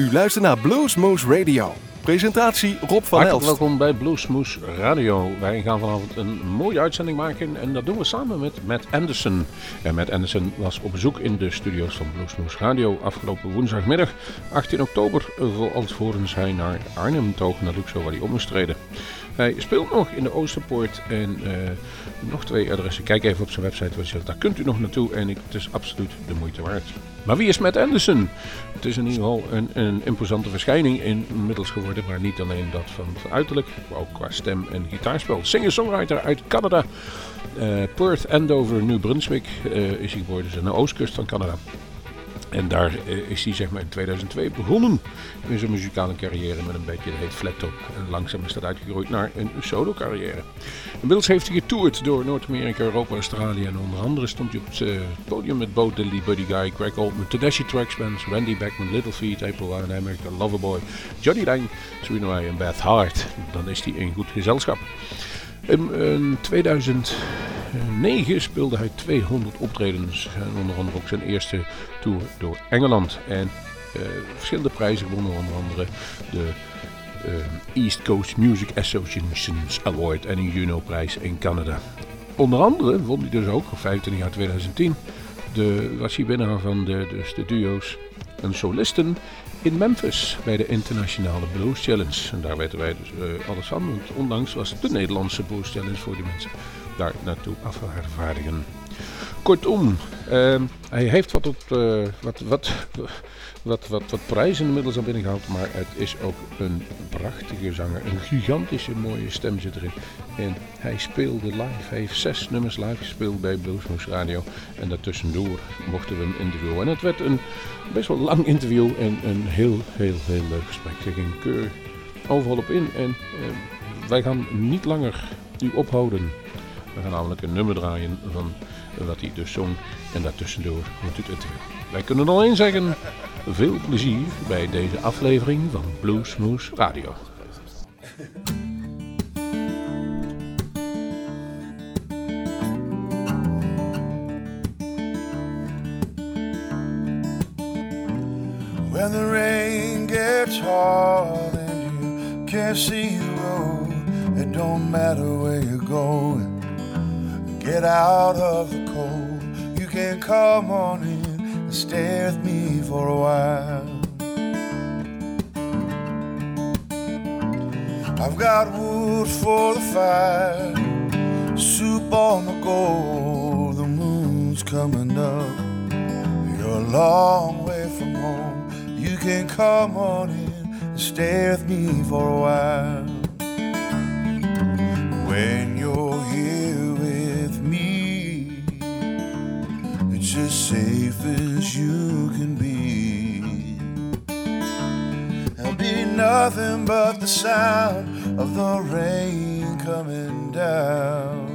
U luistert naar Bluesmoose Radio. Presentatie Rob van Hartelijk Elst. welkom bij Bluesmoes Radio. Wij gaan vanavond een mooie uitzending maken en dat doen we samen met Matt Anderson. En Matt Anderson was op bezoek in de studio's van Bluesmoes Radio afgelopen woensdagmiddag 18 oktober, alvorens hij naar Arnhem toog naar Luxor waar hij op moest treden. Hij speelt nog in de Oosterpoort en eh, nog twee adressen. Kijk even op zijn website, zegt, daar kunt u nog naartoe en het is absoluut de moeite waard. Maar wie is Matt Anderson? Het is in ieder geval een, een imposante verschijning inmiddels geworden, maar niet alleen dat van uiterlijk, maar ook qua stem en gitaarspel. Singer-songwriter uit Canada, eh, Perth, Andover, New Brunswick eh, is hij geboren, dus aan de oostkust van Canada. En daar eh, is hij zeg maar in 2002 begonnen in zijn muzikale carrière met een beetje de heet flattop. En langzaam is dat uitgegroeid naar een solo carrière. Inmiddels heeft hij getoerd door Noord-Amerika, Europa, Australië en onder andere stond hij op het eh, podium met Bo Diddley, Buddy Guy, Greg Oldman, Tedeschi Trucks Bands, Randy Beckman, Little Feat, April America, Loverboy, Johnny Lang, Serena en Beth Hart. Dan is hij in goed gezelschap. In, in 2009 speelde hij 200 optredens. En onder andere ook zijn eerste tour door Engeland. En eh, verschillende prijzen gewonnen, onder andere de eh, East Coast Music Association's Award en een Juno-prijs in Canada. Onder andere won hij dus ook, op 25 jaar 2010, de, winnaar van de, dus de duo's en solisten in Memphis bij de Internationale Blues Challenge. En daar weten wij dus eh, alles van, want onlangs was het de Nederlandse Blues Challenge voor die mensen daar naartoe afvaardigen. Kortom, ehm, hij heeft wat, op, eh, wat, wat, wat, wat, wat prijzen inmiddels al binnengehaald, maar het is ook een prachtige zanger. Een gigantische mooie stem zit erin. En hij speelde live, hij heeft zes nummers live gespeeld bij Bluesmoose Radio. En daartussendoor mochten we hem interviewen. En het werd een best wel lang interview en een heel, heel, heel leuk gesprek. Er ging keur overal op in en eh, wij gaan niet langer u ophouden. We gaan namelijk een nummer draaien van wat hij dus zong. En daartussendoor moet u het interview. Wij kunnen alleen zeggen, veel plezier bij deze aflevering van Bluesmoose Radio. When the rain gets hard and you can't see the road, it don't matter where you're going. Get out of the cold. You can come on in stay with me for a while. I've got wood for the fire, soup on the go. The moon's coming up. You're a long way from home. You can come on in and stay with me for a while. When you're as safe as you can be. There'll be nothing but the sound of the rain coming down.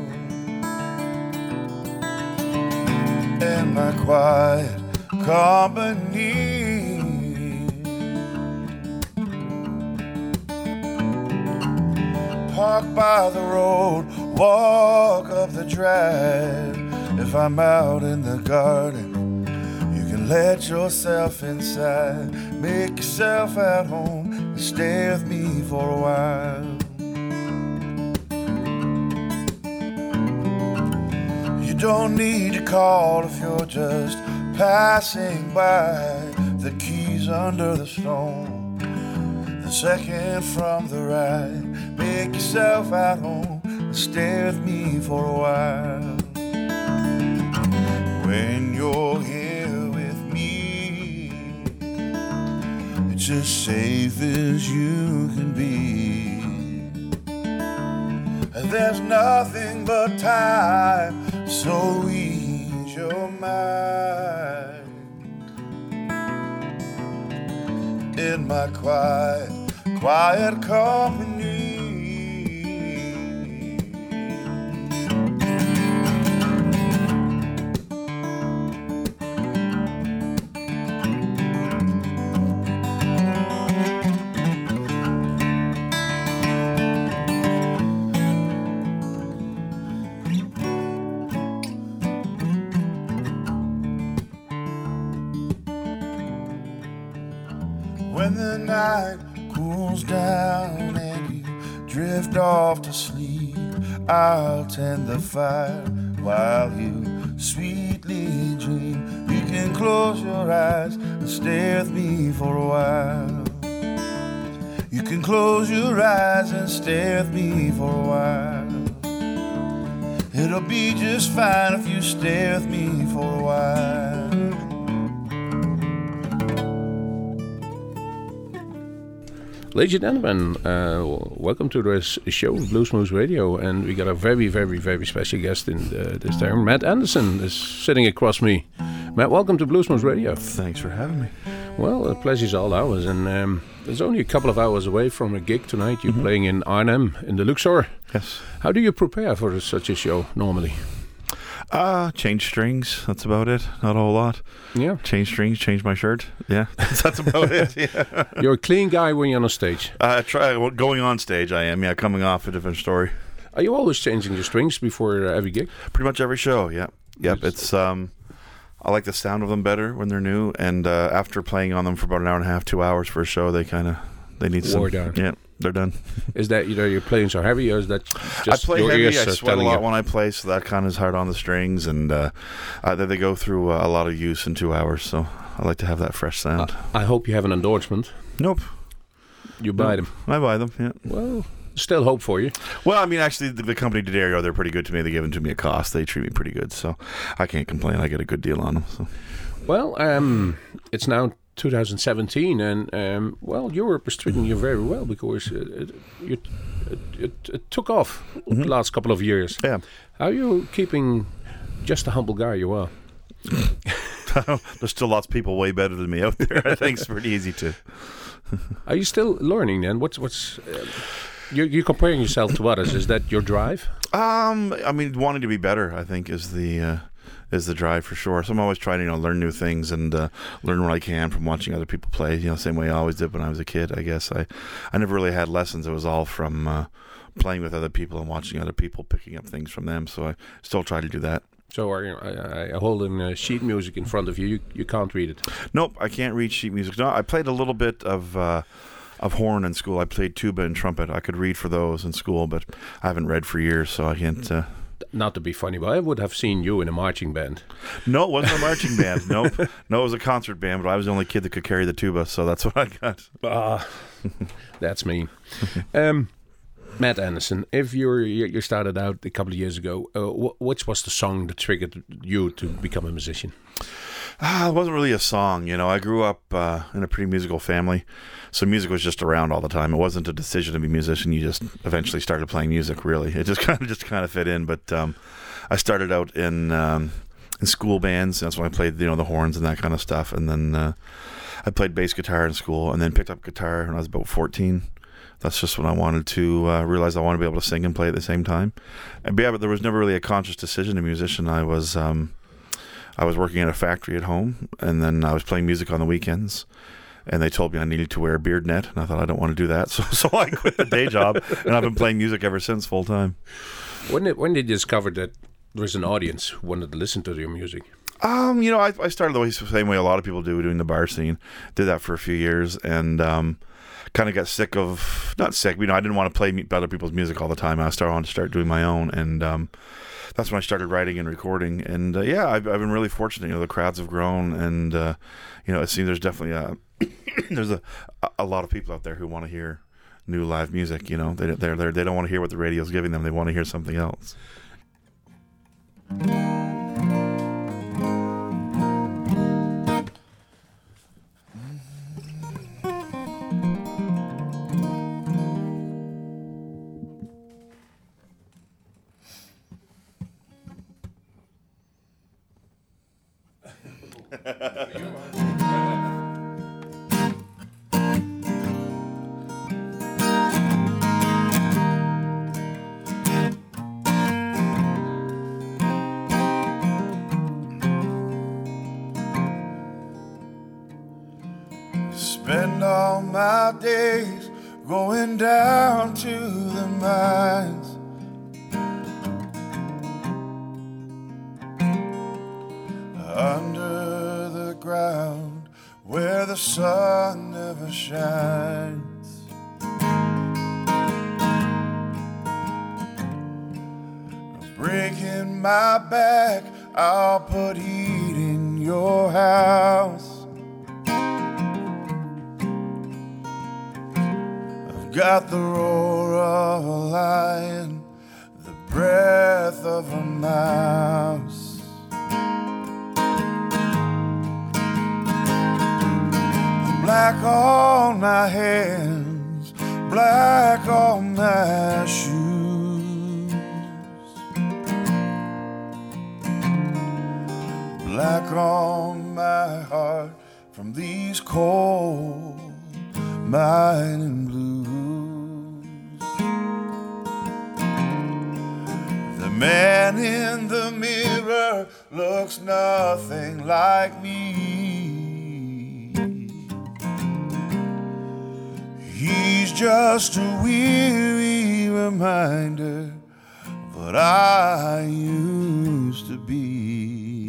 And my quiet company. Park by the road, walk up the drive. If I'm out in the garden, you can let yourself inside. Make yourself at home and stay with me for a while. You don't need to call if you're just passing by. The keys under the stone, the second from the right. Make yourself at home and stay with me for a while. When you're here with me, it's as safe as you can be. There's nothing but time, so ease your mind. In my quiet, quiet company. The fire while you sweetly dream. You can close your eyes and stay with me for a while. You can close your eyes and stay with me for a while. It'll be just fine if you stay with me for a while. Ladies and gentlemen, uh, welcome to this show, of Bluesmoose Radio, and we got a very, very, very special guest in uh, this time. Matt Anderson is sitting across me. Matt, welcome to Bluesmoose Radio. Thanks for having me. Well, the pleasure's all ours, and um, it's only a couple of hours away from a gig tonight. You're playing in Arnhem in the Luxor. Yes. How do you prepare for such a show normally? Uh, change strings. That's about it. Not a whole lot. Yeah, Change strings. Change my shirt. Yeah, that's about it. Yeah. you're a clean guy when you're on a stage. Uh, try well, going on stage. I am. Yeah, coming off a different story. Are you always changing your strings before uh, every gig? Pretty much every show. Yeah. Yep. It's um, I like the sound of them better when they're new, and uh, after playing on them for about an hour and a half, two hours for a show, they kind of they need some. Wore down. Yeah, they're done. Is that you know you're playing so heavy, or is that just I play your heavy. ears I are sweat a telling lot you? when I play, so that kind of is hard on the strings, and uh, uh, they they go through uh, a lot of use in two hours. So I like to have that fresh sound. I hope you have an endorsement. nope, You buy Nope. them. I buy them. Yeah. Well, still hope for you. Well, I mean, actually, the, the company D'Addario, they're pretty good to me. They give them to me at cost. They treat me pretty good, so I can't complain. I get a good deal on them. So Well, um, it's now 2017, and um, well, Europe is treating you very well because it, it, you, it, took off the last couple of years. yeah, How are you keeping just a humble guy you are? there's still lots of people way better than me out there. I think it's pretty easy to. Are you still learning then? What's what's uh, you're, you're comparing yourself to others? Is that your drive? Um, I mean, wanting to be better, I think, is the uh, is the drive for sure. So I'm always trying to you know learn new things and uh, learn what I can from watching other people play. You know, same way I always did when I was a kid. I guess I I never really had lessons. It was all from uh, playing with other people and watching other people, picking up things from them. So I still try to do that. So are you, I, I holding uh, sheet music in front of you. You you can't read it. Nope, I can't read sheet music. No, I played a little bit of uh, of horn in school. I played tuba and trumpet. I could read for those in school, but I haven't read for years, so I can't. Uh... Not to be funny, but I would have seen you in a marching band. No, it wasn't a marching band. Nope, no, it was a concert band. But I was the only kid that could carry the tuba, so that's what I got. Ah, that's me. um, Matt Anderson, if you you started out a couple of years ago, uh, wh- which was the song that triggered you to become a musician? Ah, it wasn't really a song, you know. I grew up uh, in a pretty musical family, so music was just around all the time. It wasn't a decision to be a musician. You just eventually started playing music. Really, it just kind of just kind of fit in. But um, I started out in um, in school bands. That's when I played, you know, the horns and that kind of stuff. And then uh, I played bass guitar in school, and then picked up guitar when I was about fourteen. That's just when I wanted to uh, realize I wanted to be able to sing and play at the same time. And yeah, but there was never really a conscious decision to musician. I was. Um, I was working at a factory at home, and then I was playing music on the weekends. And they told me I needed to wear a beard net, and I thought I don't want to do that, so so I quit the day job, and I've been playing music ever since, full time. When did, when did you discover that there was an audience who wanted to listen to your music? Um, you know, I, I started the way, same way a lot of people do, doing the bar scene. Did that for a few years, and um, kind of got sick of not sick. You know, I didn't want to play other people's music all the time. I started wanted to start doing my own, and um, that's when I started writing and recording. And uh, yeah, I've, I've been really fortunate. You know, the crowds have grown, and uh, you know, it seems there's definitely a there's a a lot of people out there who want to hear new live music. You know, they they're, they're they don't want to hear what the radio's giving them. They want to hear something else. What I used to be.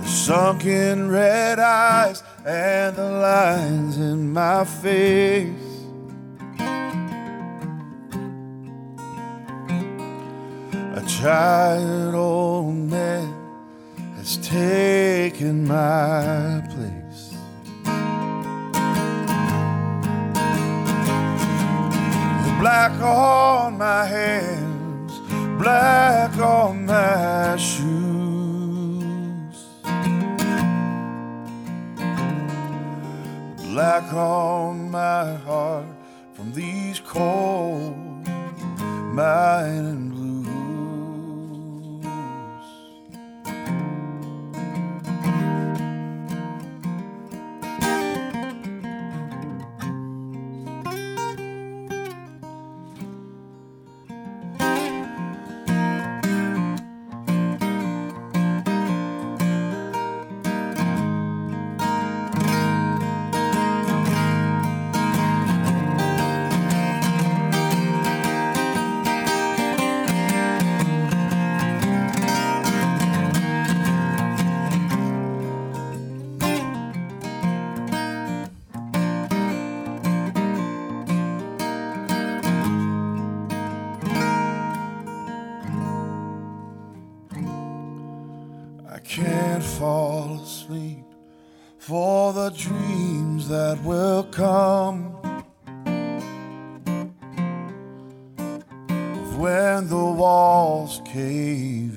The sunken red eyes and the lines in my face. A tired old man has taken my place. Black on my hands, black on my shoes. Black on my heart from these cold mining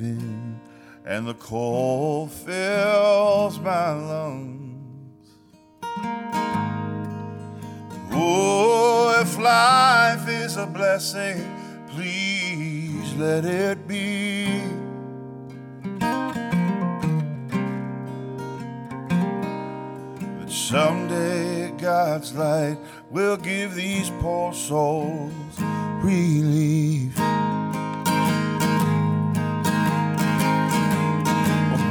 in and the cold fills my lungs. Oh, if life is a blessing, please let it be. But someday God's light will give these poor souls relief.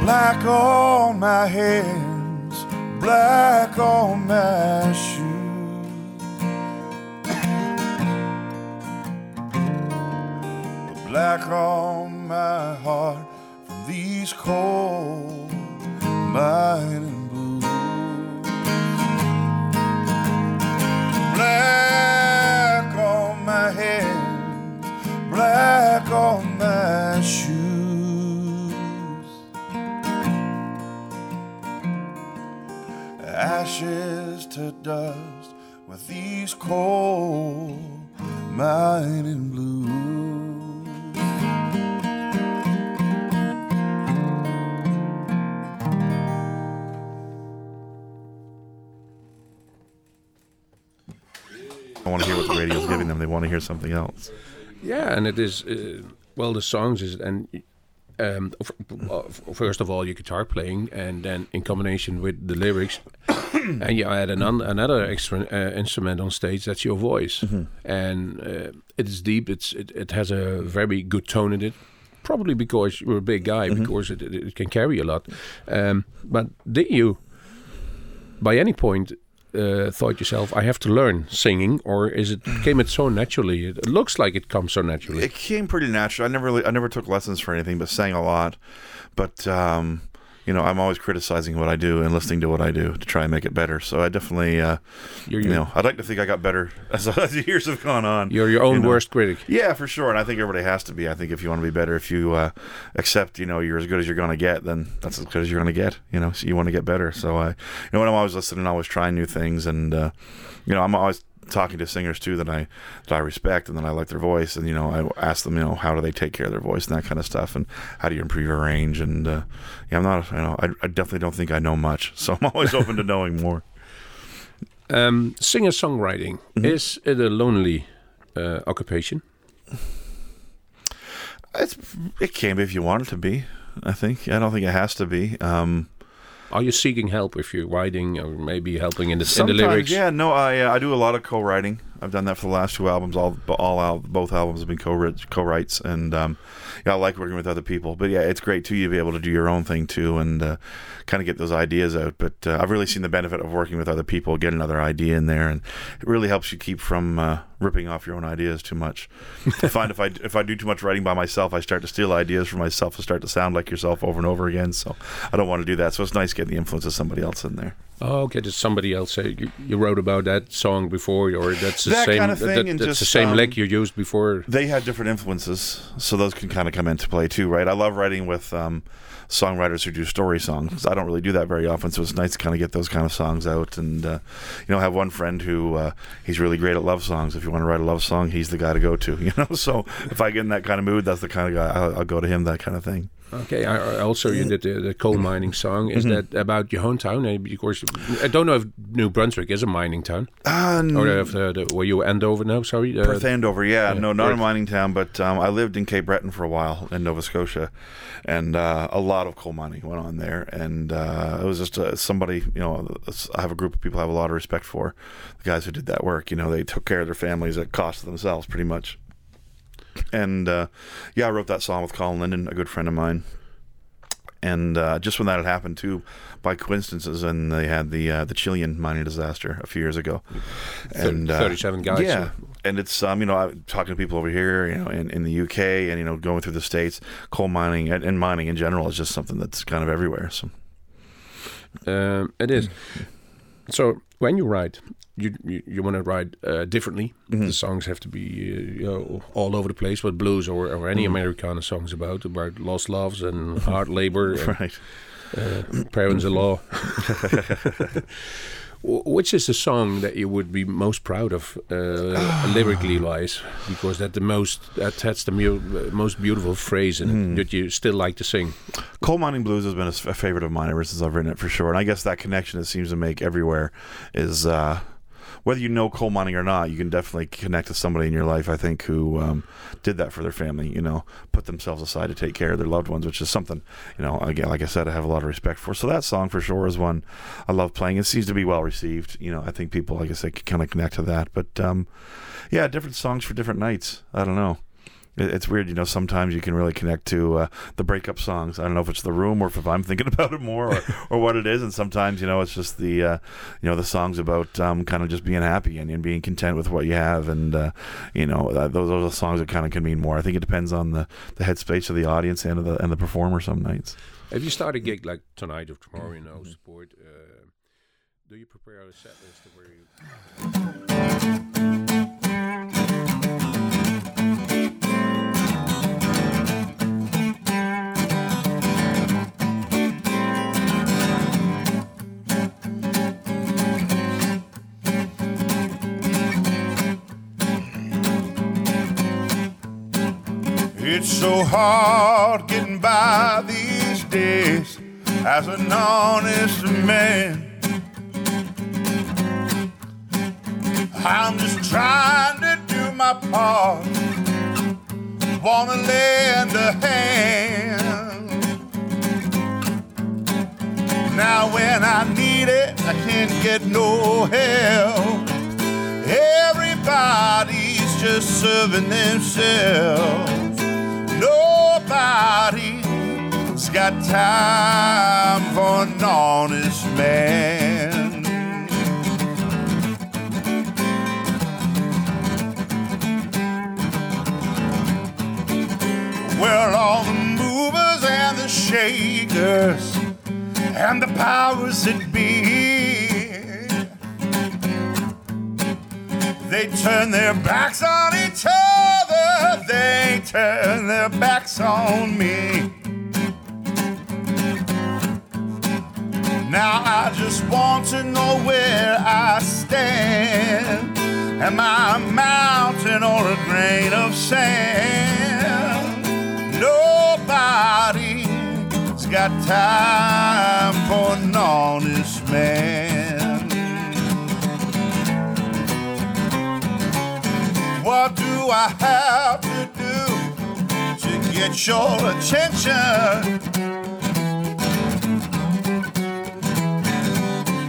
Black on my hands, black on my shoes. Black on my heart from these cold mining to dust with these cold mining blues. I want to hear what the radio's giving them. They want to hear something else. Yeah, and it is uh, well the songs is and um, f- uh, first of all your guitar playing, and then in combination with the lyrics, and you add an un- another extra uh, instrument on stage. That's your voice, and uh, it is deep. It's it, it has a very good tone in it. Probably because you're a big guy, because it, it, it can carry a lot. Um, but did you, by any point, uh, thought yourself, I have to learn singing, or is it came it so naturally? It looks like it comes so naturally. It came pretty natural. I never really, I never took lessons for anything, but sang a lot. But um, you know, I'm always criticizing what I do and listening to what I do to try and make it better. So I definitely, uh, You're you know, I'd like to think I got better as, as the years have gone on. You're your own you know. worst critic. Yeah, for sure. And I think everybody has to be. I think if you want to be better, if you uh, accept, you know, you're as good as you're going to get, then that's as good as you're going to get. You know, so you want to get better. So I, you know, when I'm always listening, always trying new things, and uh, you know, I'm always talking to singers too that I that I respect and that I like their voice, and you know, I ask them, you know, how do they take care of their voice and that kind of stuff, and how do you improve your range? And uh, yeah, I'm not, you know, I, I definitely don't think I know much, so I'm always open to knowing more. Um, singer songwriting Mm-hmm. is it a lonely uh, occupation? It's it can be if you want it to be. I think I don't think it has to be. Um, Are you seeking help if you're writing, or maybe helping in the, in the lyrics? yeah. No, I uh, I do a lot of co-writing. I've done that for the last two albums. All all al- both albums have been co co-writes, and um, yeah, I like working with other people. But yeah, it's great too. You be able to do your own thing too, and uh, kind of get those ideas out. But uh, I've really seen the benefit of working with other people, get another idea in there, and it really helps you keep from uh, ripping off your own ideas too much. I find if I if I do too much writing by myself, I start to steal ideas from myself and start to sound like yourself over and over again. So I don't want to do that. So it's nice getting the influence of somebody else in there. Oh, okay. Did somebody else say you, you wrote about that song before, or that's the That same? kind of thing, that- and that's the same um, lick you used before. they had different influences, so those can kind of come into play too, right? I love writing with um, songwriters who do story songs. I don't really do that very often, so it's nice to kind of get those kind of songs out. And uh, you know, I have one friend who uh, he's really great at love songs. If you want to write a love song, he's the guy to go to. You know, so if I get in that kind of mood, that's the kind of guy I'll, I'll go to him. That kind of thing. Okay. I, I also, you did the, the coal mining song. Is Mm-hmm. that about your hometown? Eh, Of course, I don't know if New Brunswick is a mining town, Uh, or if the, the, where you Andover now. Sorry. Uh, Perth Andover, yeah, yeah, no, not a mining town, but um, I lived in Cape Breton for a while in Nova Scotia, and uh, a lot of coal mining went on there, and uh, it was just uh, somebody, you know, I have a group of people I have a lot of respect for, the guys who did that work. You know, they took care of their families at cost of themselves, pretty much. And uh, yeah, I wrote that song with Colin Linden, a good friend of mine. And uh, just when that had happened too, by coincidences, and they had the uh, the Chilean mining disaster a few years ago, and uh, 37 guys. yeah, and it's um, you know, I'm talking to people over here, you know, in, in the UK, and you know, going through the states, coal mining and, and mining in general is just something that's kind of everywhere. So Um, it is. So when you write, you you, you want to write uh, differently. Mm-hmm. The songs have to be uh, you know, all over the place. What blues or, or any Mm-hmm. Americana songs about about lost loves and hard labor, and, right, uh, parents-in-law. Which is the song that you would be most proud of, uh, lyrically wise? Because that the most that, that's the mu- most beautiful phrase in it that you still like to sing. coal mining blues has been a favorite of mine ever since I've written it for sure. And I guess that connection it seems to make everywhere is uh, whether you know coal mining or not, you can definitely connect to somebody in your life. I think who um, did that for their family. You know, put themselves aside to take care of their loved ones, which is something you know. Again, like I said, I have a lot of respect for. So that song for sure is one I love playing. It seems to be well received. You know, I think people, like I said, can kind of connect to that. But um, yeah, different songs for different nights. I don't know. It- It's weird, you know. Sometimes you can really connect to uh, the breakup songs. I don't know if it's the room or if I'm thinking about it more, or, or what it is. And sometimes, you know, it's just the, uh, you know, the songs about um, kind of just being happy and, and being content with what you have. And uh, you know, uh, those those are songs that kind of can mean more. I think it depends on the, the headspace of the audience and of the and the performer. Some nights. If you start a gig like tonight or tomorrow, you know, support. Uh, do you prepare a set list where you? It's so hard getting by these days as an honest man. I'm just trying to do my part. Wanna lend a hand. Now when I need it, I can't get no help. Everybody's just serving themselves. Nobody's got time for an honest man. Well, all the movers and the shakers and the powers that be. They turn their backs on each other they turn their backs on me. Now I just want to know where I stand. Am I a mountain or a grain of sand? Nobody's got time for an honest man. What do I have to do to get your attention?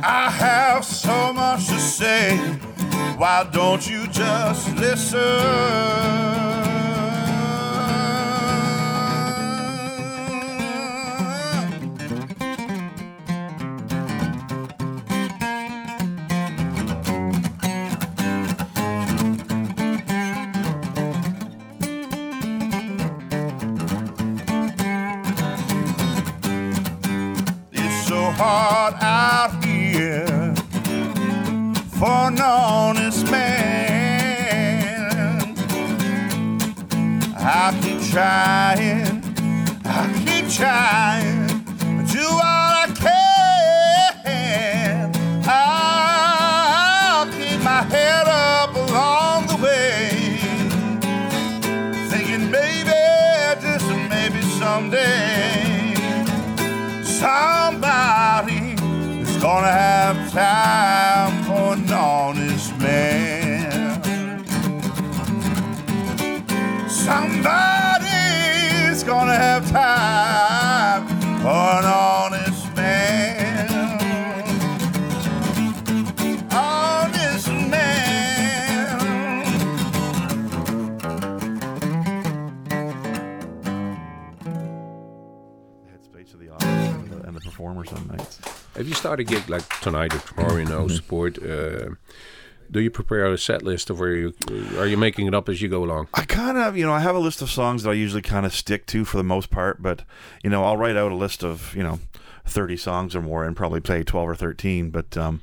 I have so much to say. Why don't you just listen? And the, and the performers some nights. If you start a gig like tonight or tomorrow, you know, support. Uh, do you prepare a set list of where you are you making it up as you go along? I kind of, you know, I have a list of songs that I usually kind of stick to for the most part, but you know, I'll write out a list of you know, thirty songs or more and probably play twelve or thirteen. But um,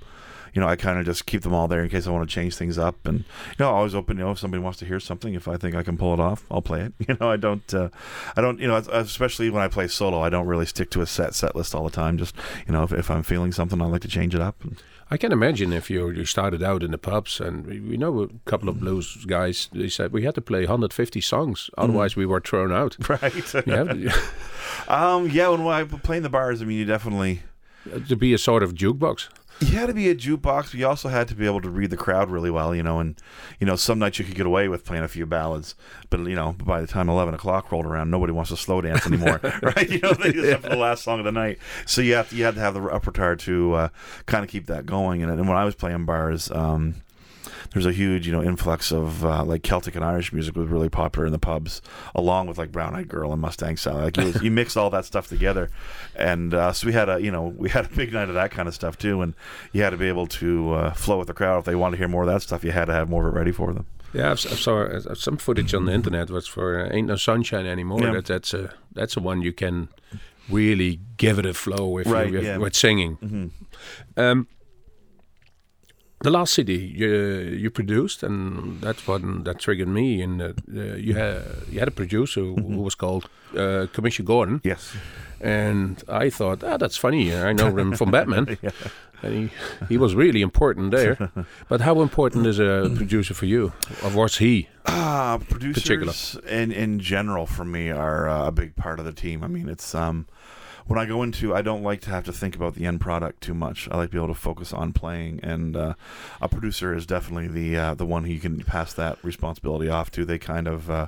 you know, I kind of just keep them all there in case I want to change things up, and you know, always open. You know, if somebody wants to hear something, if I think I can pull it off, I'll play it. You know, I don't, uh, I don't, you know, especially when I play solo, I don't really stick to a set set list all the time. Just you know, if, if I'm feeling something, I like to change it up. I can imagine if you you started out in the pubs, and we, know a couple of blues guys. They said we had to play 150 songs, otherwise we were thrown out. Right. You have to, um. Yeah. When I play in the bars, I mean, you definitely. to be a sort of jukebox. You had to be a jukebox, but you also had to be able to read the crowd really well, you know. And you know, some nights you could get away with playing a few ballads, but you know, by the time eleven o'clock rolled around, nobody wants to slow dance anymore, right? You know, they just have the last song of the night. So you have to, you had to have the repertoire to uh, kind of keep that going. And, and when I was playing bars, um, there's a huge, you know, influx of uh, like Celtic and Irish music was really popular in the pubs, along with like Brown Eyed Girl and Mustang Sally. Like was, you mix all that stuff together, and uh, so we had a, you know, we had a big night of that kind of stuff too. And you had to be able to uh, flow with the crowd. If they wanted to hear more of that stuff, you had to have more of it ready for them. Yeah, I've, I saw uh, some footage on the internet. Was for uh, "Ain't No Sunshine Anymore." Yeah. That, that's a that's a one you can really give it a flow if Right, you with, yeah. with singing. Um, the last CD you you produced, and that's what that triggered me. And uh, you had you had a producer who, who was called uh, Commissioner Gordon, Yes. and I thought, ah, that's funny. I know him from Batman. And he, he was really important there. But how important is a producer for you? Or was he? Uh, Particular. producers in in general for me are uh, a big part of the team. I mean, it's um when I go into, I don't like to have to think about the end product too much. I like to be able to focus on playing, and uh, a producer is definitely the uh, the one who you can pass that responsibility off to. They kind of uh,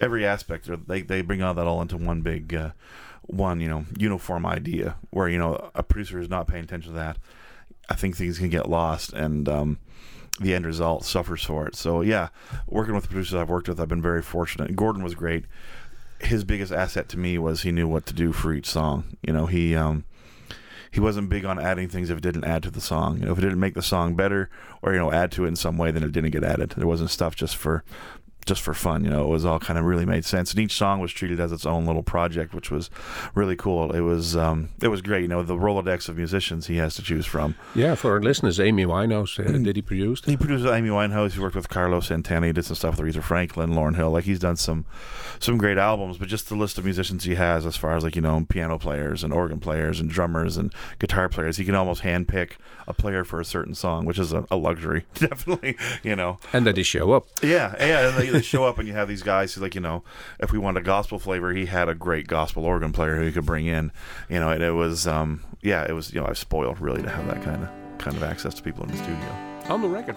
every aspect, they they bring all that all into one big. Uh, one, you know, uniform idea where you know a producer is not paying attention to that. I think things can get lost, and um, the end result suffers for it. So yeah, working with the producers I've worked with, I've been very fortunate. Gordon was great. His biggest asset to me was he knew what to do for each song. You know, he um, he wasn't big on adding things if it didn't add to the song. You know, if it didn't make the song better or you know add to it in some way, then it didn't get added. There wasn't stuff just for just for fun. You know, it was all kind of really made sense, and each song was treated as its own little project, which was really cool. It was um, it was great. You know, the Rolodex of musicians he has to choose from. Yeah, for our listeners, Amy Winehouse uh, did he produce? He produced Amy Winehouse. He worked with Carlos Santana. He did some stuff with Aretha Franklin, Lauryn Hill. Like he's done some some great albums. But just the list of musicians he has, as far as like you know, piano players and organ players and drummers and guitar players, he can almost handpick a player for a certain song, which is a, a luxury, definitely. You know, And that they show up. yeah, yeah. They, show up, and you have these guys who, like, you know, if we wanted a gospel flavor, he had a great gospel organ player who he could bring in. You know, and it was, um, yeah, it was. You know, I was spoiled really to have that kind of kind of access to people in the studio. On the record.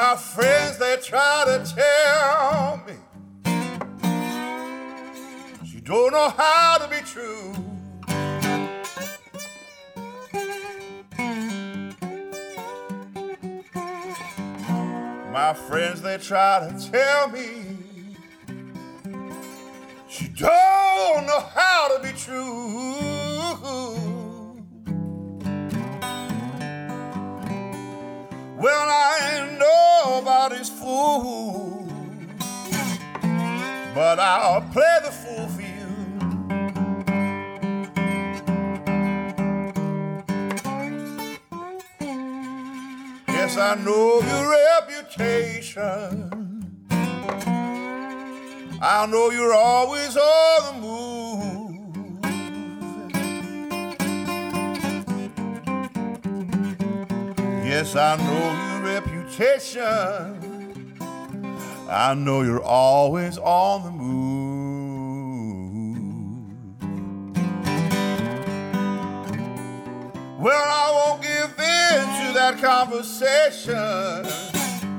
My friends, they try to tell me she don't know how to be true. My friends, they try to tell me she don't know how to be true. But I'll play the fool for you. Yes, I know your reputation. I know you're always on the move. Yes, I know your reputation. I know you're always on the move. Well, I won't give in to that conversation.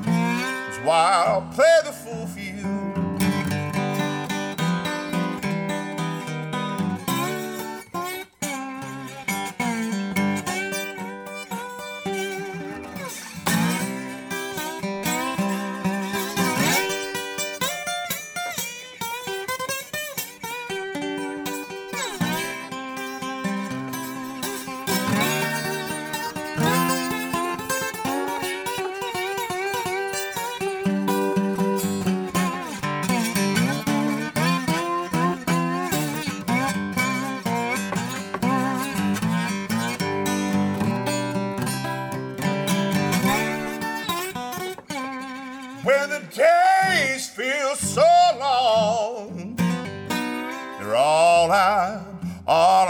That's why I'll play the fool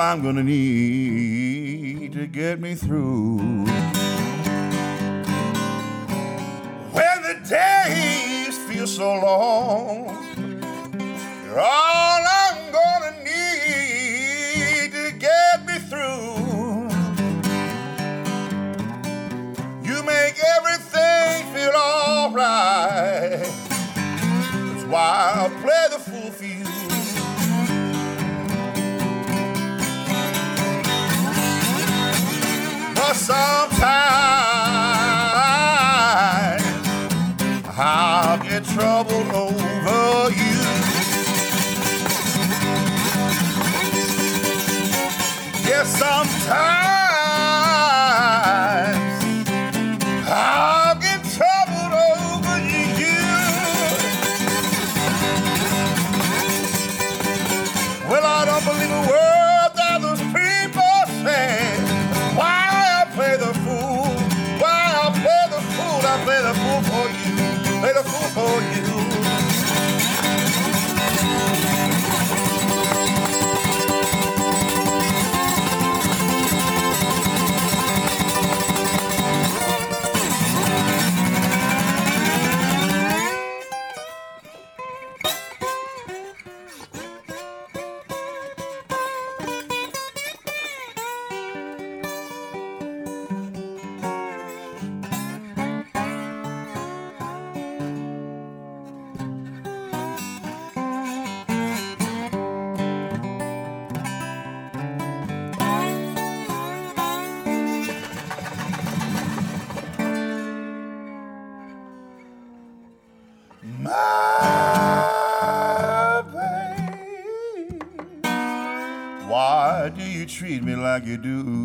I'm gonna need to get me through. When the days feel so long, you're all I'm gonna need to get me through. You make everything feel alright. That's why Sometimes I'll get over you. Yes, sometimes like you do?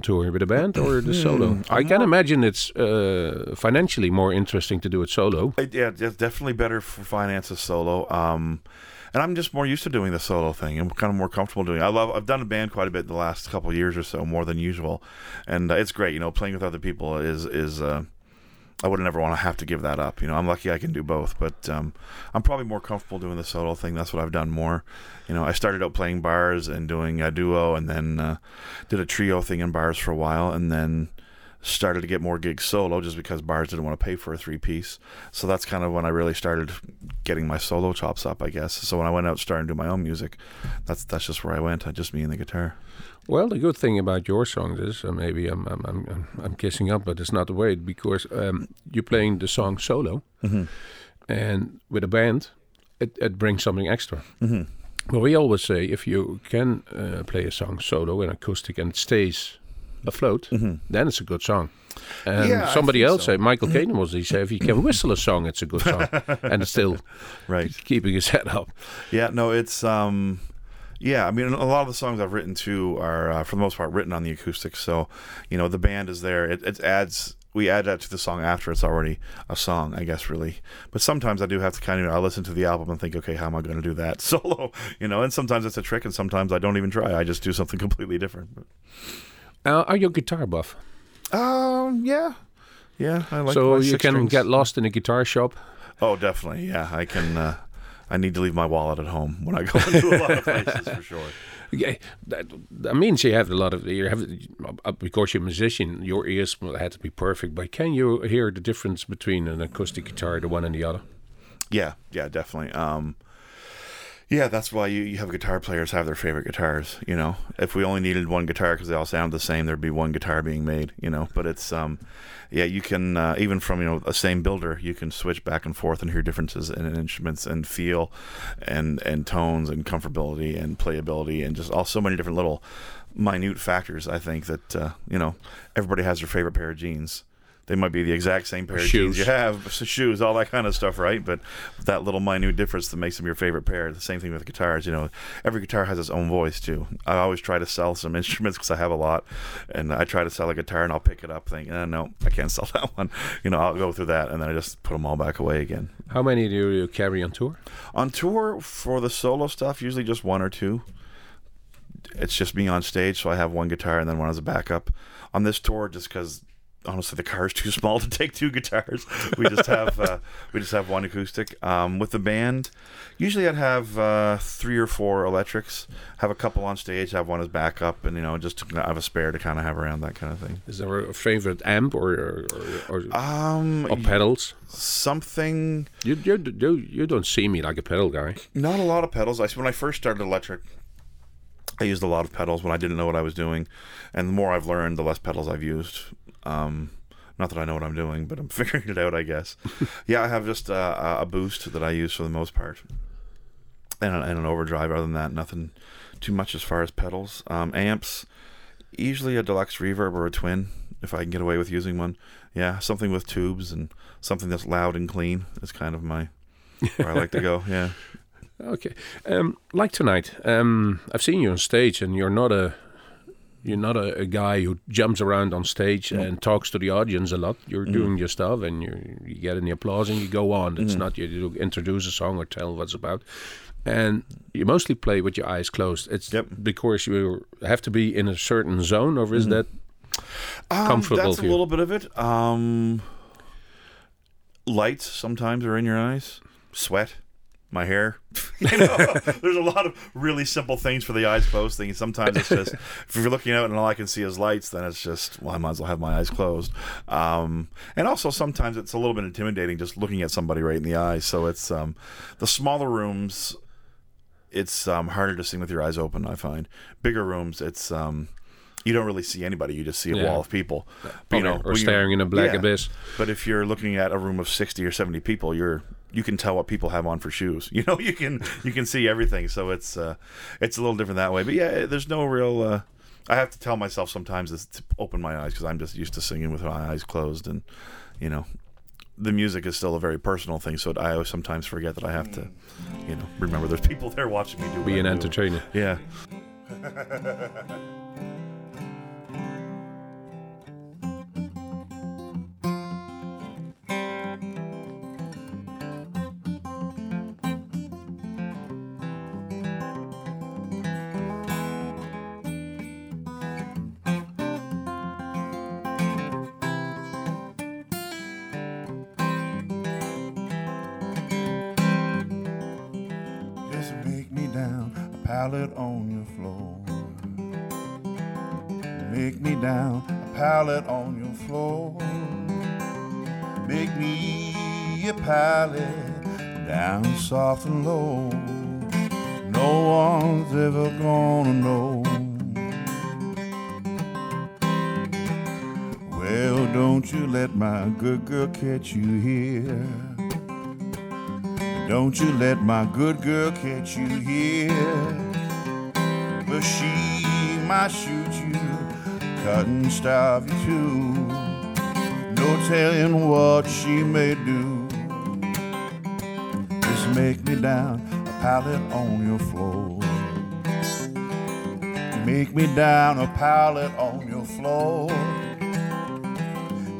Do you like more in touring, with a band or the solo? I can imagine it's uh, financially more interesting to do it solo. It, yeah, it's definitely better for finances solo. Um, and I'm just more used to doing the solo thing. I'm kind of more comfortable doing. It. I love. I've done a band quite a bit the last couple of years or so, more than usual, and uh, it's great. You know, playing with other people is is. Uh, I would never want to have to give that up. You know, I'm lucky I can do both, but um, I'm probably more comfortable doing the solo thing. That's what I've done more. You know, I started out playing bars and doing a duo, and then uh, did a trio thing in bars for a while, and then started to get more gigs solo just because bars didn't want to pay for a three piece. So that's kind of when I really started getting my solo chops up, I guess. So when I went out starting to do my own music, that's that's just where I went. I just me and the guitar. Well, the good thing about your songs is uh, maybe I'm, I'm I'm I'm I'm kissing up, but it's not the way because um, you're playing the song solo, and with a band, it, it brings something extra. Mm-hmm. Well, we always say if you can uh, play a song solo in acoustic and it stays afloat, then it's a good song. And Yeah, somebody else so. said, Michael Caine was, he said, if you can whistle a song, it's a good song, and it's still Right. keeping his head up. Yeah, no, it's um yeah, I mean a lot of the songs I've written too are uh, for the most part written on the acoustics. So, you know, the band is there. It, it adds we add that to the song after it's already a song, I guess really. But sometimes I do have to kind of I listen to the album and think, okay, how am I going to do that solo? You know, and sometimes it's a trick and sometimes I don't even try. I just do something completely different. But, Uh, are you a guitar buff? um yeah. Yeah, I like so you can strings. get lost in a guitar shop. Oh, definitely. Yeah, I can uh I need to leave my wallet at home when I go into a lot of places for sure. Yeah, that, that means you have a lot of you have uh, because you're a musician. Your ears had to be perfect. But can you hear the difference between an acoustic guitar, the one and the other? Yeah, yeah, definitely. Um, yeah, that's why you, you have guitar players have their favorite guitars. You know, if we only needed one guitar because they all sound the same, there'd be one guitar being made. You know, but it's um, yeah, you can uh, even from you know a same builder, you can switch back and forth and hear differences in instruments and feel, and and tones and comfortability and playability and just all so many different little minute factors. I think that uh, you know everybody has their favorite pair of jeans. They might be the exact same pair of Shoes. jeans you have, shoes, all that kind of stuff, right? But that little minute difference that makes them your favorite pair. The same thing with guitars. You know, every guitar has its own voice too. I always try to sell some instruments because I have a lot, and I try to sell a guitar and I'll pick it up, thinking, eh, no, I can't sell that one. You know, I'll go through that and then I just put them all back away again. How many do you carry on tour? On tour for the solo stuff, usually just one or two. It's just me on stage, so I have one guitar and then one as a backup. On this tour, just because honestly the car is too small to take two guitars, we just have uh, we just have one acoustic. Um, with the band, usually I'd have uh, three or four electrics, have a couple on stage, have one as backup, and you know just to have a spare to kind of have around that kind of thing. Is there a favorite amp or or, or, or, Um, or pedals? something. You, you you you don't see me like a pedal guy. Not a lot of pedals. I when I first started electric, I used a lot of pedals when I didn't know what I was doing, and the more I've learned, the less pedals I've used. Um, not that I know what I'm doing, but I'm figuring it out, I guess. yeah, I have just uh, a boost that I use for the most part, and an, and an overdrive. Other than that, nothing too much as far as pedals. Um, amps, usually a deluxe reverb or a twin, if I can get away with using one. Yeah, something with tubes and something that's loud and clean is kind of my where I like to go. Yeah. Okay. Um, like tonight, um, I've seen you on stage, and you're not a You're not a, a guy who jumps around on stage and talks to the audience a lot. You're Mm-hmm. doing your stuff and you you get any applause and you go on. It's Mm-hmm. not you introduce a song or tell what it's about. And you mostly play with your eyes closed. It's Yep. Mm-hmm. because you have to be in a certain zone, or is that Um, comfortable That's for a little bit of it. Um, lights sometimes are in your eyes. Sweat, my hair. you know, there's a lot of really simple things for the eyes closed thing. Sometimes it's just if you're looking out and all I can see is lights, then it's just well, I might as well have my eyes closed. Um, and also sometimes it's a little bit intimidating just looking at somebody right in the eyes. So it's um, the smaller rooms. It's um, harder to sing with your eyes open. I find bigger rooms. It's um, you don't really see anybody. You just see a Yeah. wall of people. But, you or, know, or staring in a black yeah. abyss? But if you're looking at a room of sixty or seventy people, you're you can tell what people have on for shoes. You know, you can you can see everything. So it's uh, it's a little different that way. But yeah, there's no real. Uh, I have to tell myself sometimes is to open my eyes because I'm just used to singing with my eyes closed, and you know, the music is still a very personal thing. So I always sometimes forget that I have to, you know, remember there's people there watching me do. Be what an I'm entertainer. Yeah. pallet on your floor. Make me a pallet down soft and low. No one's ever gonna know. Well, don't you let my good girl catch you here. Don't you let my good girl catch you here. But she my shoot starve you too. No telling what she may do. Just make me down a pallet on your floor. Make me down a pallet on your floor.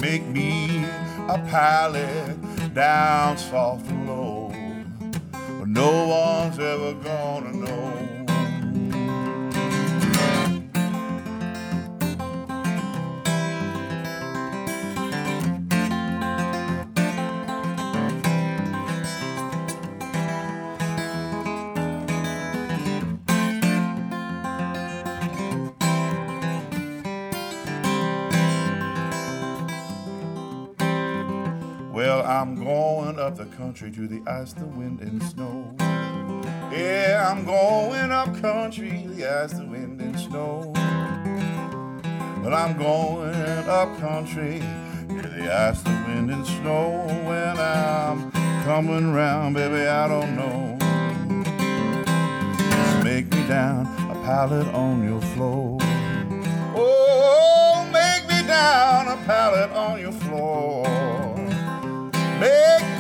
Make me a pallet down soft and low. No one's ever gonna know. Country to the ice, the wind, and snow. Yeah, I'm going up country, the ice, the wind, and snow. But I'm going up country, to the ice, the wind, and snow. When I'm coming round, baby, I don't know. Just make me down a pallet on your floor. Oh, make me down a pallet on your floor. Make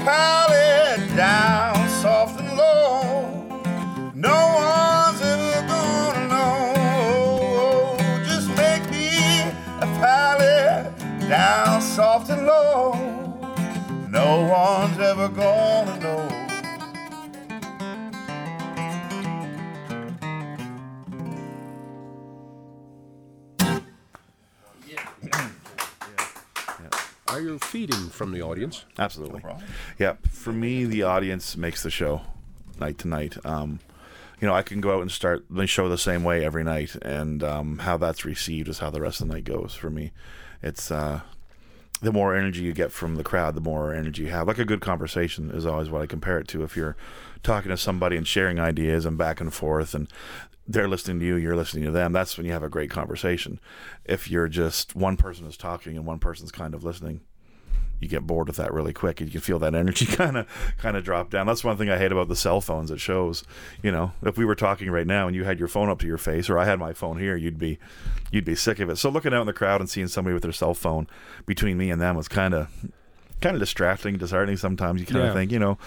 a pallet down soft and low. No one's ever gonna know. Just make me a pallet down soft and low. No one's ever gonna Are you feeding from the audience? Absolutely. problem. Yeah. For me, the audience makes the show night to night. Um, you know, I can go out and start the show the same way every night, and um, how that's received is how the rest of the night goes for me. It's uh, the more energy you get from the crowd, the more energy you have. Like a good conversation is always what I compare it to. If you're talking to somebody and sharing ideas and back and forth, and they're listening to you, you're listening to them, that's when you have a great conversation. If you're just one person is talking and one person's kind of listening, you get bored with that really quick. And you can feel that energy kind of kind of drop down. That's one thing I hate about the cell phones. It shows, you know, if we were talking right now and you had your phone up to your face, or I had my phone here, you'd be you'd be sick of it. So looking out in the crowd and seeing somebody with their cell phone between me and them was kind of kind of distracting, disheartening. Sometimes you kind Yeah. of think, you know,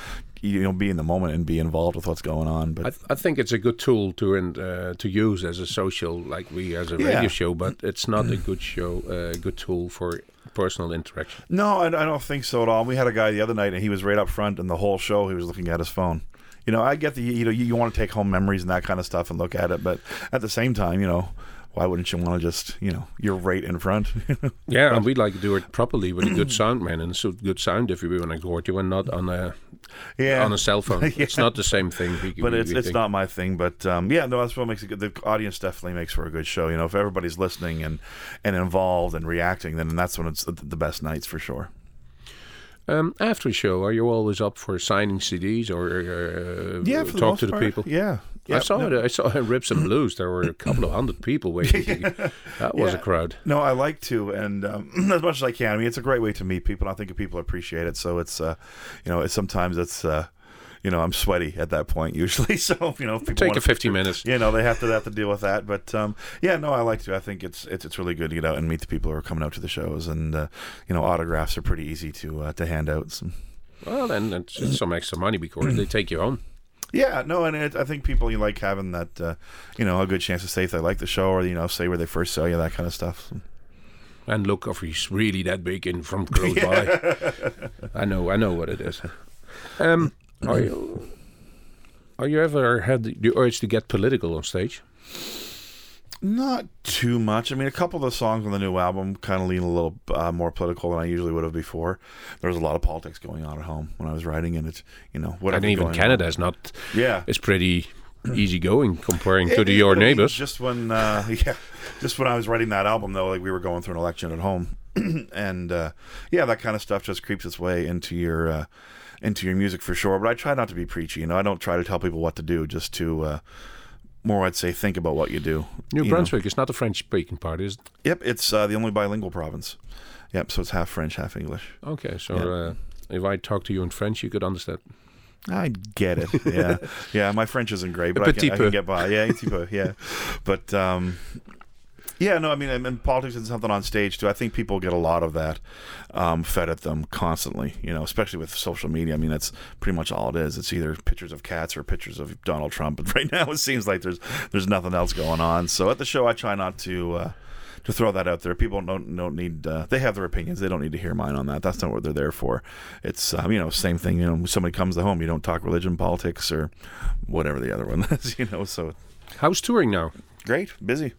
you know, be in the moment and be involved with what's going on. But I, th- I think it's a good tool to in, uh, to use as a social, like we as a Yeah. radio show, but it's not a good show, uh, good tool for personal interaction. No, I, I don't think so at all. We had a guy the other night, and he was right up front, and the whole show he was looking at his phone. You know, I get the you know you, you want to take home memories and that kind of stuff and look at it, but at the same time, you know, why wouldn't you want to just you know you're right in front? Yeah, and we'd like to do it properly with a good sound man and so good sound if we want to record you and not on a yeah, on a cell phone. It's not the same thing. We, but we- it's we it's think. not my thing. But um, yeah, no, that's what makes it good. The audience definitely makes for a good show. You know, if everybody's listening and and involved and reacting, then that's when it's the, best nights for sure. Um, after a show, are you always up for signing CDs or uh, Yeah, talk to the part, people? Yeah, I saw it. I saw in Ribs and Blues. There were a couple of hundred people waiting. that was a crowd. No, I like to, and um, as much as I can. I mean, it's a great way to meet people. and I think people appreciate it. So it's, uh, you know, it's sometimes it's, uh, you know, I'm sweaty at that point usually. So you know, if people Take a fifty minutes. you know, they have to have to deal with that. But um, yeah, no, I like to. I think it's it's it's really good to get out and meet the people who are coming out to the shows, and uh, you know, autographs are pretty easy to uh, to hand out. So, Well, then it's, it's some extra money because they take you home. Yeah, no, and it, I think people you like having that, uh, you know, a good chance to say if they like the show or you know, say where they first saw you, that kind of stuff. And look, if he's really that big in from close by, I know, I know what it is. Um, are you, are you ever had the, the urge to get political on stage? Not too much. I mean, a couple of the songs on the new album kind of lean a little uh, more political than I usually would have before. There was a lot of politics going on at home when I was writing, and it's you know whatever. and even Canada on. is not. Yeah. It's pretty easygoing comparing to the your neighbors. Just when, uh, yeah, just when I was writing that album, though, like we were going through an election at home, and uh, yeah, that kind of stuff just creeps its way into your uh, into your music for sure. But I try not to be preachy. You know, I don't try to tell people what to do. Just to uh, more, I'd say, think about what you do. New you know. Brunswick is not a French-speaking part, is it? Yep, it's uh, the only bilingual province. Yep, so it's half French, half English. Okay, so Yeah. uh, if I talk to you in French, you could understand. I get it. Yeah, yeah. My French isn't great, but I can, I can get by. Yeah, Yeah, but um, yeah. No, I mean, and, and politics is something on stage too. I think people get a lot of that um, fed at them constantly. You know, especially with social media. I mean, that's pretty much all it is. It's either pictures of cats or pictures of Donald Trump. But right now, it seems like there's there's nothing else going on. So at the show, I try not to. Uh, to throw that out there, people don't don't need. Uh, they have their opinions. They don't need to hear mine on that. That's not what they're there for. It's um, you know same thing. You know, when somebody comes to home, you don't talk religion, politics, or whatever the other one is. You know, so How's touring now? great, busy.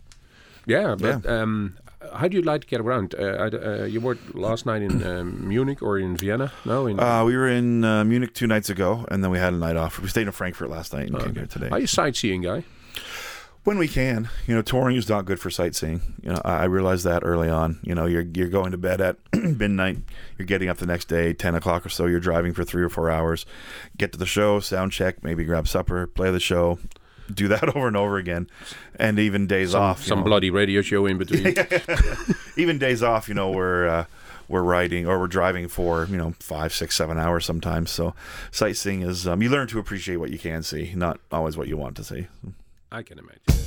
Yeah, but um, how do you like to get around? Uh, uh, you were last night in um, Munich or in Vienna? No, in Uh, we were in uh, Munich two nights ago, and then we had a night off. We stayed in Frankfurt last night and came here today. Are you a sightseeing guy? when we can. You know, touring is not good for sightseeing. You know, I, I realized that early on. You know, you're you're going to bed at midnight, you're getting up the next day, ten o'clock or so. You're driving for three or four hours, get to the show, sound check, maybe grab supper, play the show, do that over and over again, and even days Some, off. some know. bloody radio show in between. even days off, you know, we're uh, we're riding or we're driving for you know five, six, seven hours sometimes. So sightseeing is um, you learn to appreciate what you can see, not always what you want to see. I can imagine.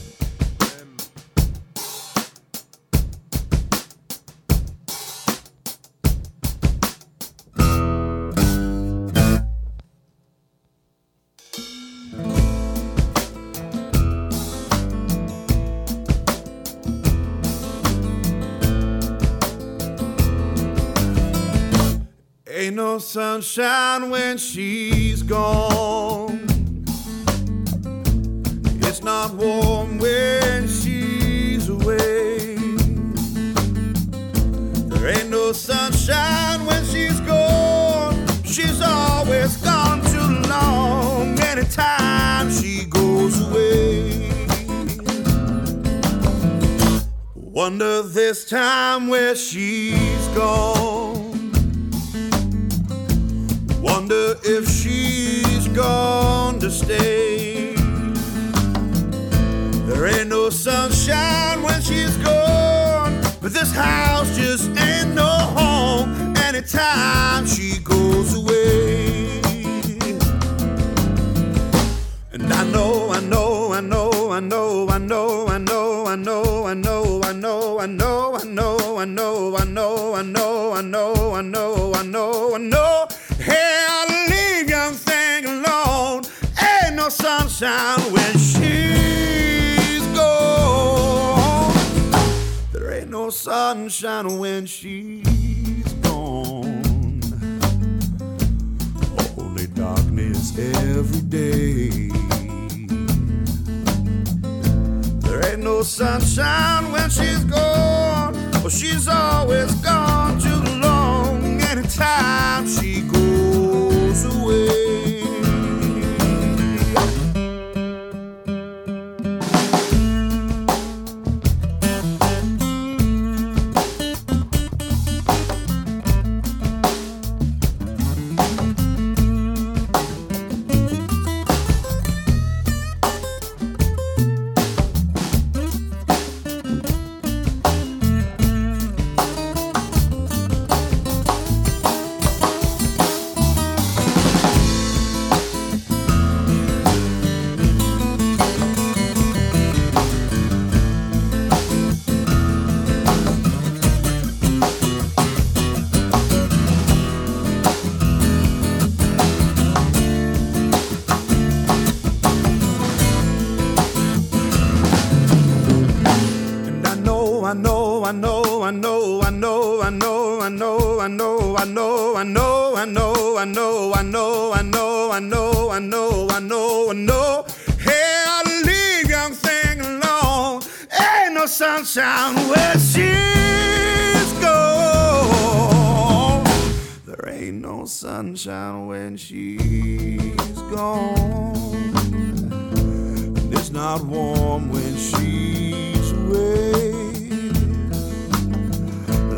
Sunshine when she's gone. It's not warm when she's away. There ain't no sunshine when she's gone. She's always gone too long. Anytime she goes away. Wonder this time where she's gone. Wonder if she's gone to stay. There ain't no sunshine when she's gone, but this house just ain't no home anytime she goes sunshine when she's gone. Only darkness every day. There ain't no sunshine when she's gone. Well, she's always gone too long. Anytime she goes away. Sunshine where she's gone. There ain't no sunshine when she's gone. And it's not warm when she's away.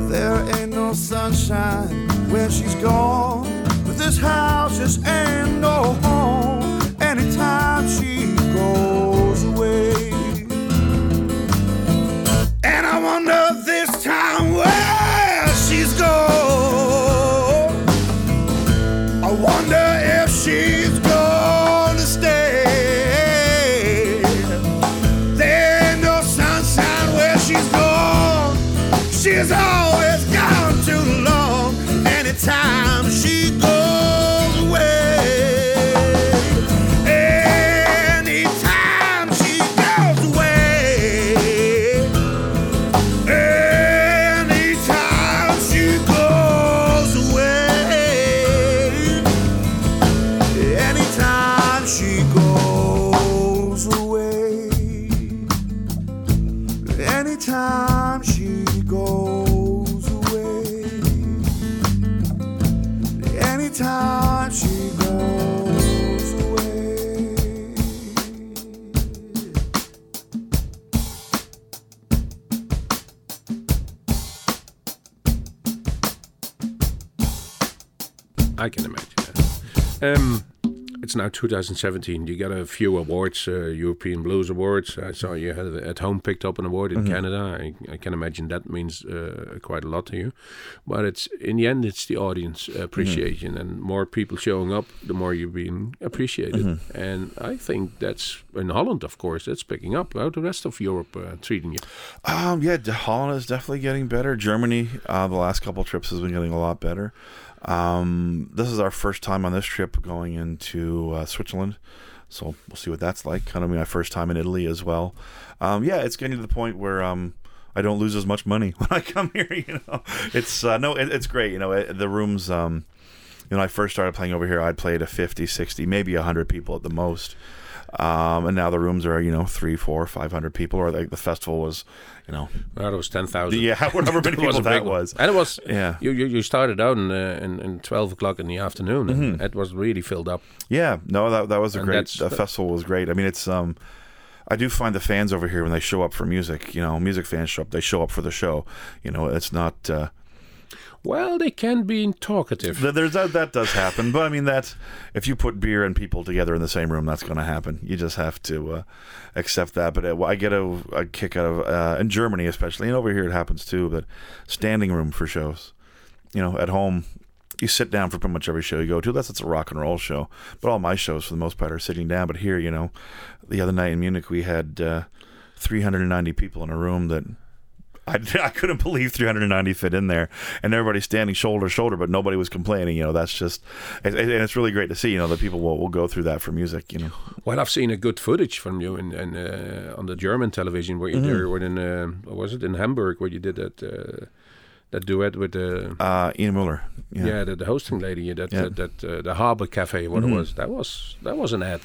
There ain't no sunshine when she's gone. But this house just ain't no home anytime she goes thunder. Now 2017. You got a few awards, uh, European Blues Awards. I saw you had at home picked up an award in Canada. I, I can imagine that means uh, quite a lot to you. But it's in the end, it's the audience appreciation, and more people showing up, the more you're being appreciated. And I think that's in Holland, of course, that's picking up. How the rest of Europe uh, treating you? Um, yeah, Holland is definitely getting better. Germany, uh, the last couple trips has been getting a lot better. Um, this is our first time on this trip going into uh, Switzerland, so we'll see what that's like. Kind of my first time in Italy as well. Um, yeah, it's getting to the point where um, I don't lose as much money when I come here. You know, it's uh, no, it, it's great. You know, it, the rooms. Um, you know, I first started playing over here, I'd play to 50, 60, maybe 100 people at the most. Um, and now the rooms are, you know, three, four, 500 people, or like the festival was, you know, Well, it was 10,000. yeah, whatever many It was people that was. And it was, Yeah. you, you, you started out in, uh, in, in 12 o'clock in the afternoon, Mm-hmm. and it was really filled up. Yeah, no, that that was a And great. The festival was great. I mean, it's um, I do find the fans over here when they show up for music. You know, music fans show up. They show up for the show. You know, it's not. Uh, Well, they can be talkative. there's that that does happen, but I mean that if you put beer and people together in the same room, that's going to happen. You just have to uh, accept that. But uh, I get a, a kick out of uh, in Germany, especially, and over here it happens too. But standing room for shows. You know, at home. You sit down for pretty much every show you go to. That's it's a rock and roll show, but all my shows for the most part are sitting down. But here, you know, the other night in Munich we had uh, 390 people in a room that I, I couldn't believe 390 fit in there, and everybody's standing shoulder to shoulder, but nobody was complaining. You know, that's just, and and it's really great to see. You know, that people will, will go through that for music. You know, Well, I've seen a good footage from you in, in uh, on the German television where you Mm-hmm. in uh, what was it in Hamburg where you did that uh, that duet with the uh, Ina Müller. yeah, Yeah, the, the hosting lady that Yeah. Mm-hmm. that, that uh, the Harbor Cafe what it was that was that was an ad.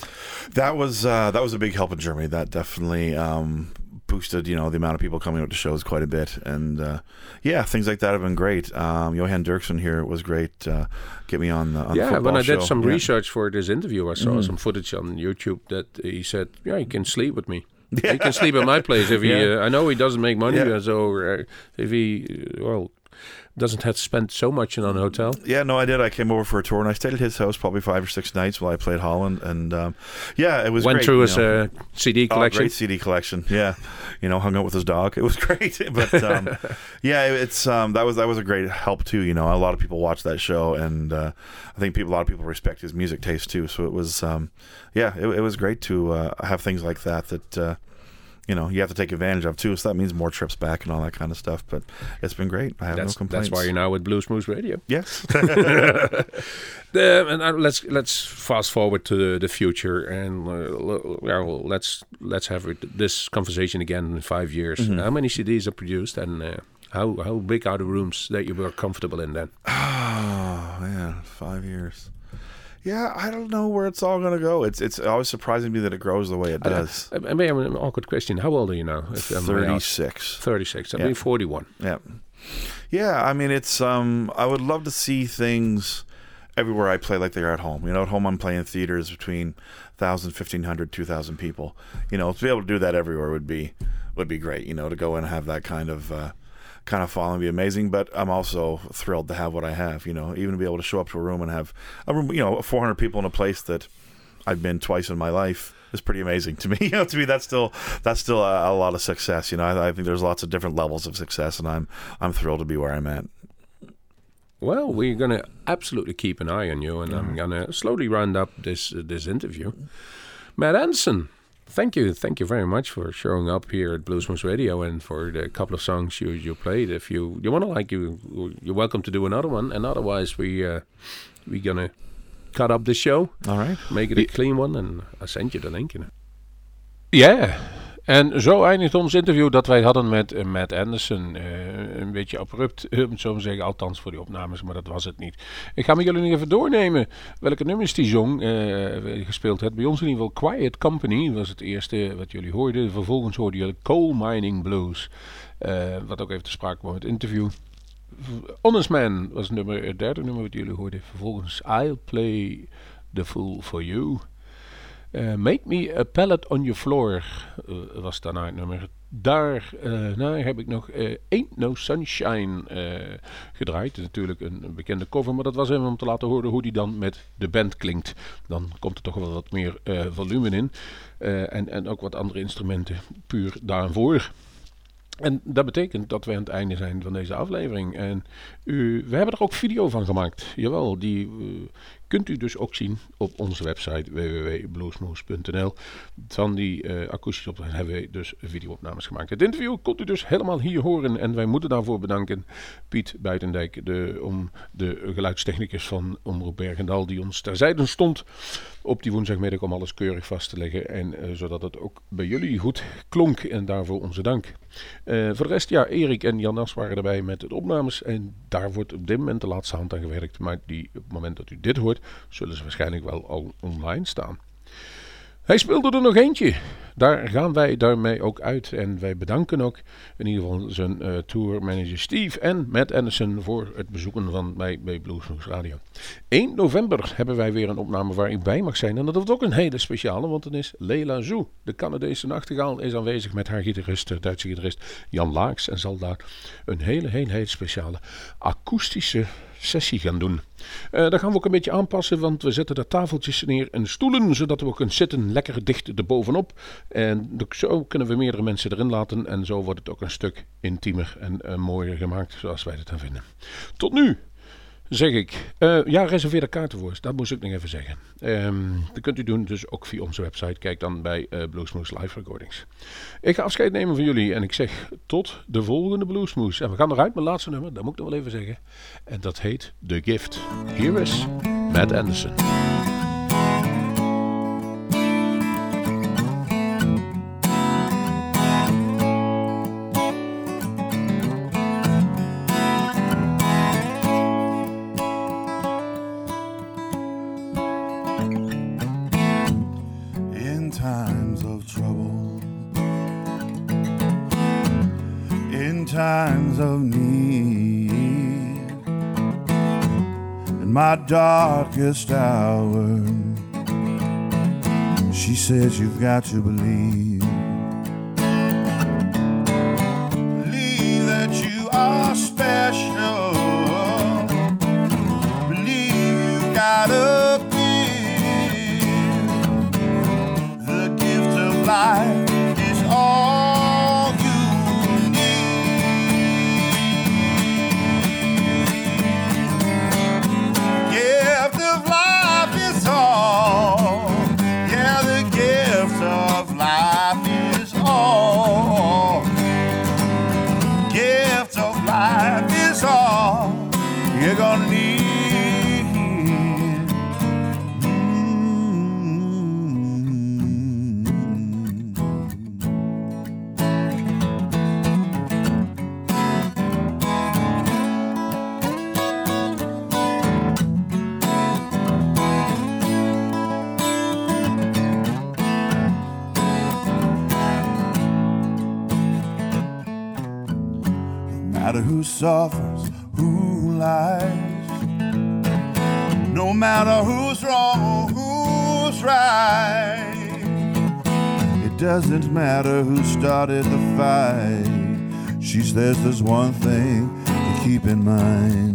that was uh, that was a big help in Germany. That definitely um, boosted you know the amount of people coming out to shows quite a bit, and uh, yeah, things like that have been great. Um, Johan Derksen here was great. Uh, get me on the on the yeah, when I did show. some Yeah. Research for this interview, I saw some footage on YouTube that he said, "Yeah, he can sleep with me. Yeah. He can sleep at my place if he. Yeah. Uh, I know he doesn't make money, Yeah. so uh, if he uh, well doesn't have to spend so much on a hotel. Yeah, no, I did. I came over for a tour and I stayed at his house probably five or six nights while I played Holland, and um, yeah, it was Went great, through his uh, CD Oh, collection. great CD collection. Yeah, you know, hung out with his dog. It was great. But um, yeah, it's um, that was that was a great help too. You know, a lot of people watched that show, and uh, I think people, a lot of people respect his music taste too. So it was, um, yeah, it, it was great to uh, have things like that that. You know, you have to take advantage of too. So that means more trips back and all that kind of stuff. But it's been great. I have That's no complaints. that's why you're now with Bluesmoose Radio. Yes. And uh, let's let's fast forward to the, the future, and uh, well, let's let's have it, this conversation again in five years. Mm-hmm. How many CDs are produced, and uh, how how big are the rooms that you were comfortable in then? Oh man, five years. Yeah, I don't know where it's all gonna go. It's it's always surprising me that it grows the way it does. I, I may have an awkward question. How old are you now? if I may? Thirty six. Thirty-six. I Yeah. mean, forty-one. Yeah. Yeah, I mean it's um I would love to see things everywhere I play like they are at home. You know, at home I'm playing theaters between 1,000, 1,500, 2,000 people. You know, to be able to do that everywhere would be would be great, you know, to go and have that kind of uh kind of following would be amazing, but I'm also thrilled to have what I have, you know, even to be able to show up to a room and have a room, you know, 400 people in a place that I've been twice in my life is pretty amazing to me. You know, to me, that's still that's still a, a lot of success. You know, I, I think there's lots of different levels of success, and I'm I'm thrilled to be where I'm at. Well, we're gonna absolutely keep an eye on you, and Mm-hmm. I'm gonna slowly round up this uh, this interview. Matt Anderson, thank you, thank you very much for showing up here at Bluesmoose Radio and for the couple of songs you you played. If you you want to like you, you're welcome to do another one. And otherwise, we uh, we gonna cut up the show, All right. make it a clean one, and I send you the link. In. Ja, en zo eindigt ons interview dat wij hadden met eh, Matt Anderson. Eh, een beetje abrupt, om het zo zeggen, althans voor die opnames, maar dat was het niet. Ik ga met jullie nog even doornemen welke nummers die zong, eh, gespeeld heeft. Bij ons in ieder geval Quiet Company was het eerste wat jullie hoorden. Vervolgens hoorden jullie Coal Mining Blues, wat ook even te sprake kwam in het interview. Honest Man was nummer, het derde nummer wat jullie hoorden. Vervolgens I'll Play the Fool for You. Eh, Make Me a Pallet on Your Floor eh, was daarna het nummer. Daar eh, heb ik nog Ain't No Sunshine gedraaid. Natuurlijk een, bekende cover, maar dat was even om te laten horen hoe die dan met de band klinkt. Dan komt er toch wel wat meer volume in. En, en ook wat andere instrumenten puur daarvoor. En dat betekent dat we aan het einde zijn van deze aflevering. En u, we hebben er ook video van gemaakt. Jawel, die kunt u dus ook zien op onze website www.bluesmoose.nl. Van die eh akoestische opnames hebben we dus videoopnames gemaakt. Het interview kunt u dus helemaal hier horen. En wij moeten daarvoor bedanken Piet Buitendijk, de, om de geluidstechnicus van Omroep Bergendal, die ons terzijde stond op die woensdagmiddag om alles keurig vast te leggen. En eh, zodat het ook bij jullie goed klonk. En daarvoor onze dank. Eh, voor de rest, ja, Erik en Jan As waren erbij met de opnames. En daar wordt op dit moment de laatste hand aan gewerkt. Maar die, op het moment dat u dit hoort, zullen ze waarschijnlijk wel al online staan. Hij speelde er nog eentje. Daar gaan wij daarmee ook uit. En wij bedanken ook in ieder geval zijn eh tourmanager Steve en Matt Anderson voor het bezoeken van mij bij Bluesmoose Radio. 1 november hebben wij weer een opname waar ik bij mag zijn. En dat wordt ook een hele speciale, want dan is Leila Zoe, de Canadese nachtegaal, is aanwezig met haar gitarist, de Duitse gitarist Jan Laaks. En zal daar een hele, hele, hele speciale akoestische sessie gaan doen. Eh dat gaan we ook een beetje aanpassen, want we zetten de tafeltjes neer en stoelen, zodat we kunnen zitten lekker dicht erbovenop. En zo kunnen we meerdere mensen erin laten en zo wordt het ook een stuk intiemer en eh, mooier gemaakt, zoals wij dat dan vinden. Tot nu zeg ik. Uh, ja, reserveer de kaarten voor. Dat moest ik nog even zeggen. Um, dat kunt u doen dus ook via onze website. Kijk dan bij uh, Bluesmoose Live Recordings. Ik ga afscheid nemen van jullie en ik zeg tot de volgende Bluesmoose. En we gaan eruit met laatste nummer, dat moet ik nog wel even zeggen. En dat heet The Gift. Hier is Matt Anderson. My darkest hour, she says, You've got to believe. Believe that you are special. Believe you got a gift. The gift of life doesn't matter who started the fight. She says there's one thing to keep in mind.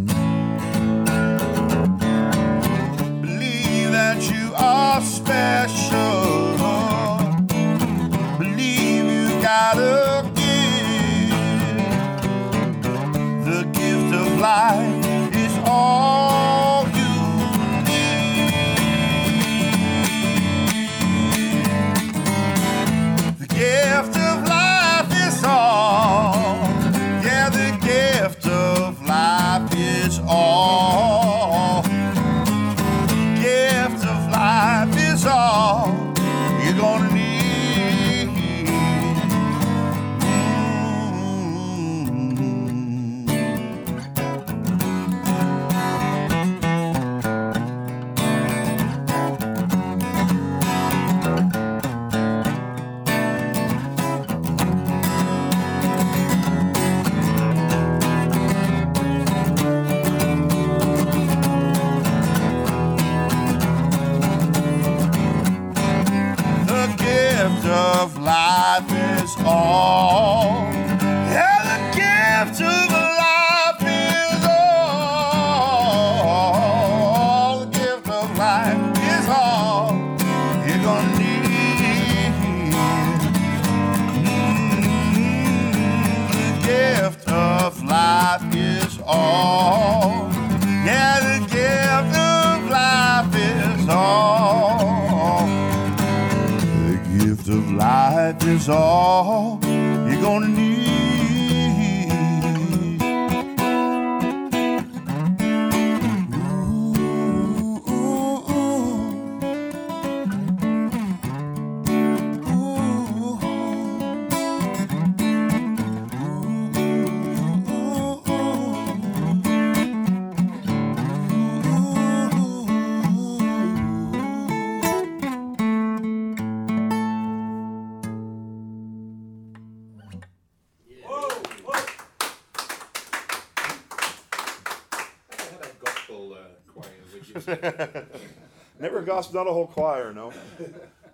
Never gospel, not a whole choir, no.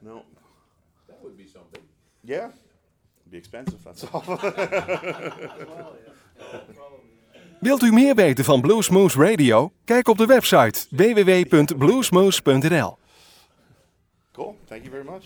No. That would be something. Yeah. It'd be expensive, that's all. Wilt u meer weten van Bluesmoose Radio? Kijk op de website www.bluesmoose.nl. cool. Thank you very much.